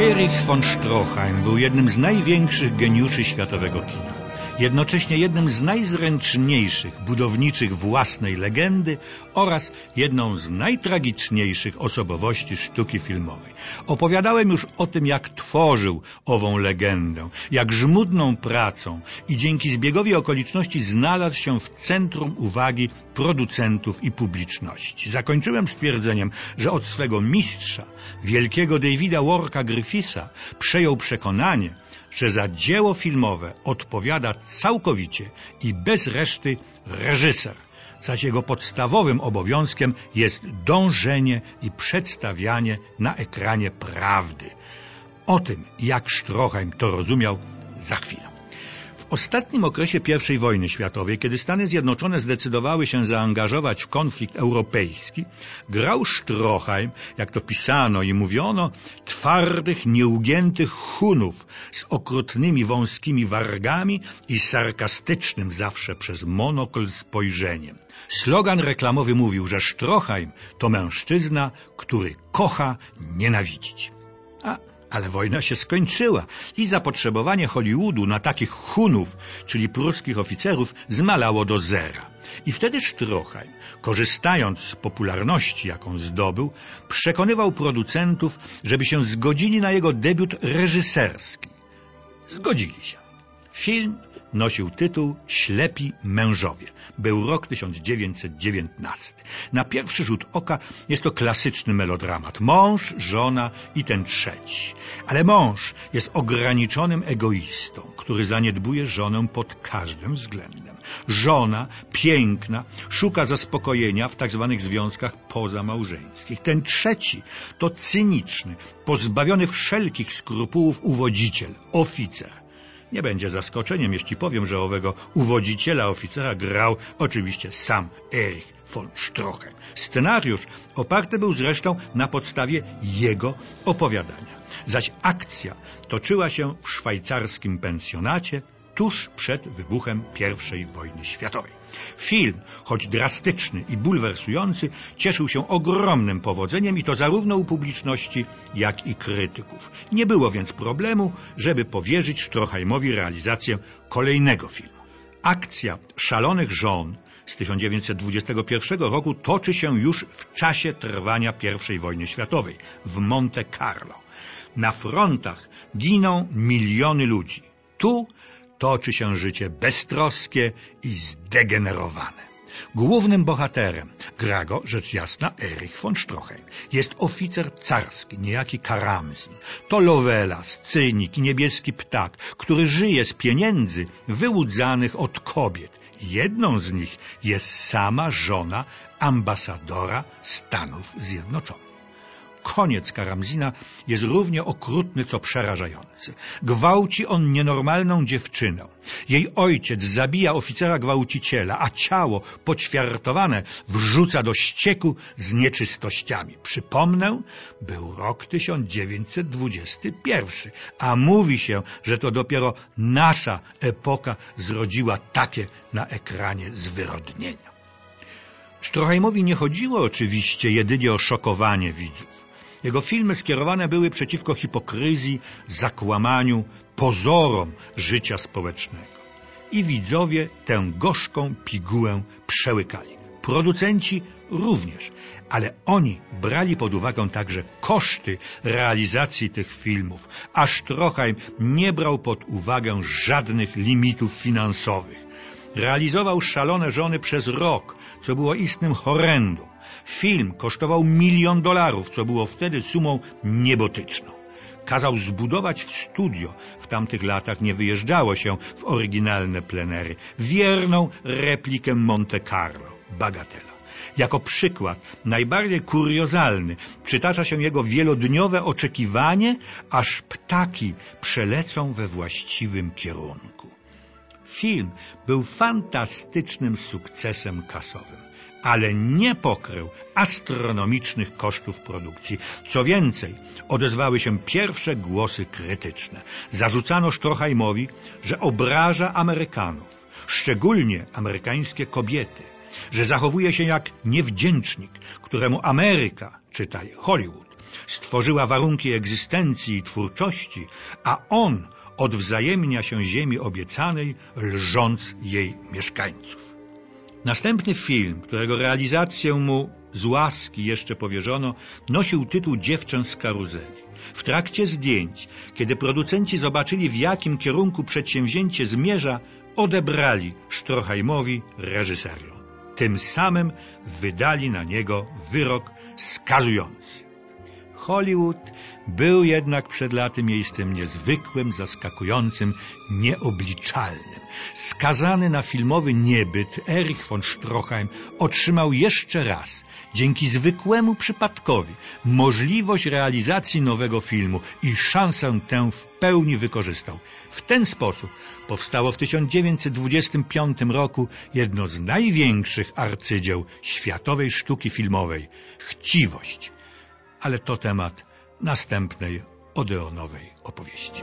Erich von Stroheim był jednym z największych geniuszy światowego kina. Jednocześnie jednym z najzręczniejszych budowniczych własnej legendy oraz jedną z najtragiczniejszych osobowości sztuki filmowej. Opowiadałem już o tym, jak tworzył ową legendę, jak żmudną pracą i dzięki zbiegowi okoliczności znalazł się w centrum uwagi producentów i publiczności. Zakończyłem stwierdzeniem, że od swego mistrza, wielkiego Davida Warka Griffisa, przejął przekonanie, że za dzieło filmowe odpowiada całkowicie i bez reszty reżyser, zaś jego podstawowym obowiązkiem jest dążenie i przedstawianie na ekranie prawdy. O tym, jak Stroheim to rozumiał, za chwilę. W ostatnim okresie I wojny światowej, kiedy Stany Zjednoczone zdecydowały się zaangażować w konflikt europejski, grał Stroheim, jak to pisano i mówiono, twardych, nieugiętych Hunów z okrutnymi, wąskimi wargami i sarkastycznym zawsze przez monokl spojrzeniem. Slogan reklamowy mówił, że Stroheim to mężczyzna, który kocha nienawidzić. A ale wojna się skończyła i zapotrzebowanie Hollywoodu na takich Hunów, czyli pruskich oficerów, zmalało do zera. I wtedy Stroheim, korzystając z popularności, jaką zdobył, przekonywał producentów, żeby się zgodzili na jego debiut reżyserski. Zgodzili się. Film nosił tytuł Ślepi mężowie. Był rok 1919. Na pierwszy rzut oka jest to klasyczny melodramat. Mąż, żona i ten trzeci. Ale mąż jest ograniczonym egoistą, który zaniedbuje żonę pod każdym względem. Żona, piękna, szuka zaspokojenia w tak zwanych związkach pozamałżeńskich. Ten trzeci to cyniczny, pozbawiony wszelkich skrupułów uwodziciel, oficer. Nie będzie zaskoczeniem, jeśli powiem, że owego uwodziciela oficera grał oczywiście sam Erich von Stroheim. Scenariusz oparty był zresztą na podstawie jego opowiadania. Zaś akcja toczyła się w szwajcarskim pensjonacie tuż przed wybuchem I wojny światowej. Film, choć drastyczny i bulwersujący, cieszył się ogromnym powodzeniem i to zarówno u publiczności, jak i krytyków. Nie było więc problemu, żeby powierzyć Stroheimowi realizację kolejnego filmu. Akcja Szalonych Żon z 1921 roku toczy się już w czasie trwania I wojny światowej w Monte Carlo. Na frontach giną miliony ludzi. Tu toczy się życie beztroskie i zdegenerowane. Głównym bohaterem gra go, rzecz jasna, Erich von Stroheim. Jest oficer carski, niejaki Karamzin. To Lovelas, cynik i niebieski ptak, który żyje z pieniędzy wyłudzanych od kobiet. Jedną z nich jest sama żona ambasadora Stanów Zjednoczonych koniec Karamzina jest równie okrutny, co przerażający. Gwałci on nienormalną dziewczynę. Jej ojciec zabija oficera gwałciciela, a ciało poćwiartowane wrzuca do ścieku z nieczystościami. Przypomnę, był rok 1921, a mówi się, że to dopiero nasza epoka zrodziła takie na ekranie zwyrodnienia. Stroheimowi nie chodziło oczywiście jedynie o szokowanie widzów. Jego filmy skierowane były przeciwko hipokryzji, zakłamaniu, pozorom życia społecznego. I widzowie tę gorzką pigułę przełykali. Producenci również, ale oni brali pod uwagę także koszty realizacji tych filmów, a Stroheim nie brał pod uwagę żadnych limitów finansowych. Realizował szalone żony przez rok, co było istnym horrendum. Film kosztował milion dolarów, co było wtedy sumą niebotyczną. Kazał zbudować w studio, w tamtych latach nie wyjeżdżało się w oryginalne plenery, wierną replikę Monte Carlo, bagatela. Jako przykład najbardziej kuriozalny przytacza się jego wielodniowe oczekiwanie, aż ptaki przelecą we właściwym kierunku. Film był fantastycznym sukcesem kasowym ale nie pokrył astronomicznych kosztów produkcji. Co więcej, odezwały się pierwsze głosy krytyczne. Zarzucano Stroheimowi, że obraża Amerykanów, szczególnie amerykańskie kobiety, że zachowuje się jak niewdzięcznik, któremu Ameryka, czytaj Hollywood, stworzyła warunki egzystencji i twórczości, a on odwzajemnia się ziemi obiecanej, lżąc jej mieszkańców. Następny film, którego realizację mu z łaski jeszcze powierzono, nosił tytuł Dziewczę z karuzeli. W trakcie zdjęć, kiedy producenci zobaczyli, w jakim kierunku przedsięwzięcie zmierza, odebrali Stroheimowi reżyserię. Tym samym wydali na niego wyrok skazujący. Hollywood był jednak przed laty miejscem niezwykłym, zaskakującym, nieobliczalnym. Skazany na filmowy niebyt Erich von Stroheim otrzymał jeszcze raz, dzięki zwykłemu przypadkowi, możliwość realizacji nowego filmu i szansę tę w pełni wykorzystał. W ten sposób powstało w 1925 roku jedno z największych arcydzieł światowej sztuki filmowej – Chciwość ale to temat następnej Odeonowej opowieści.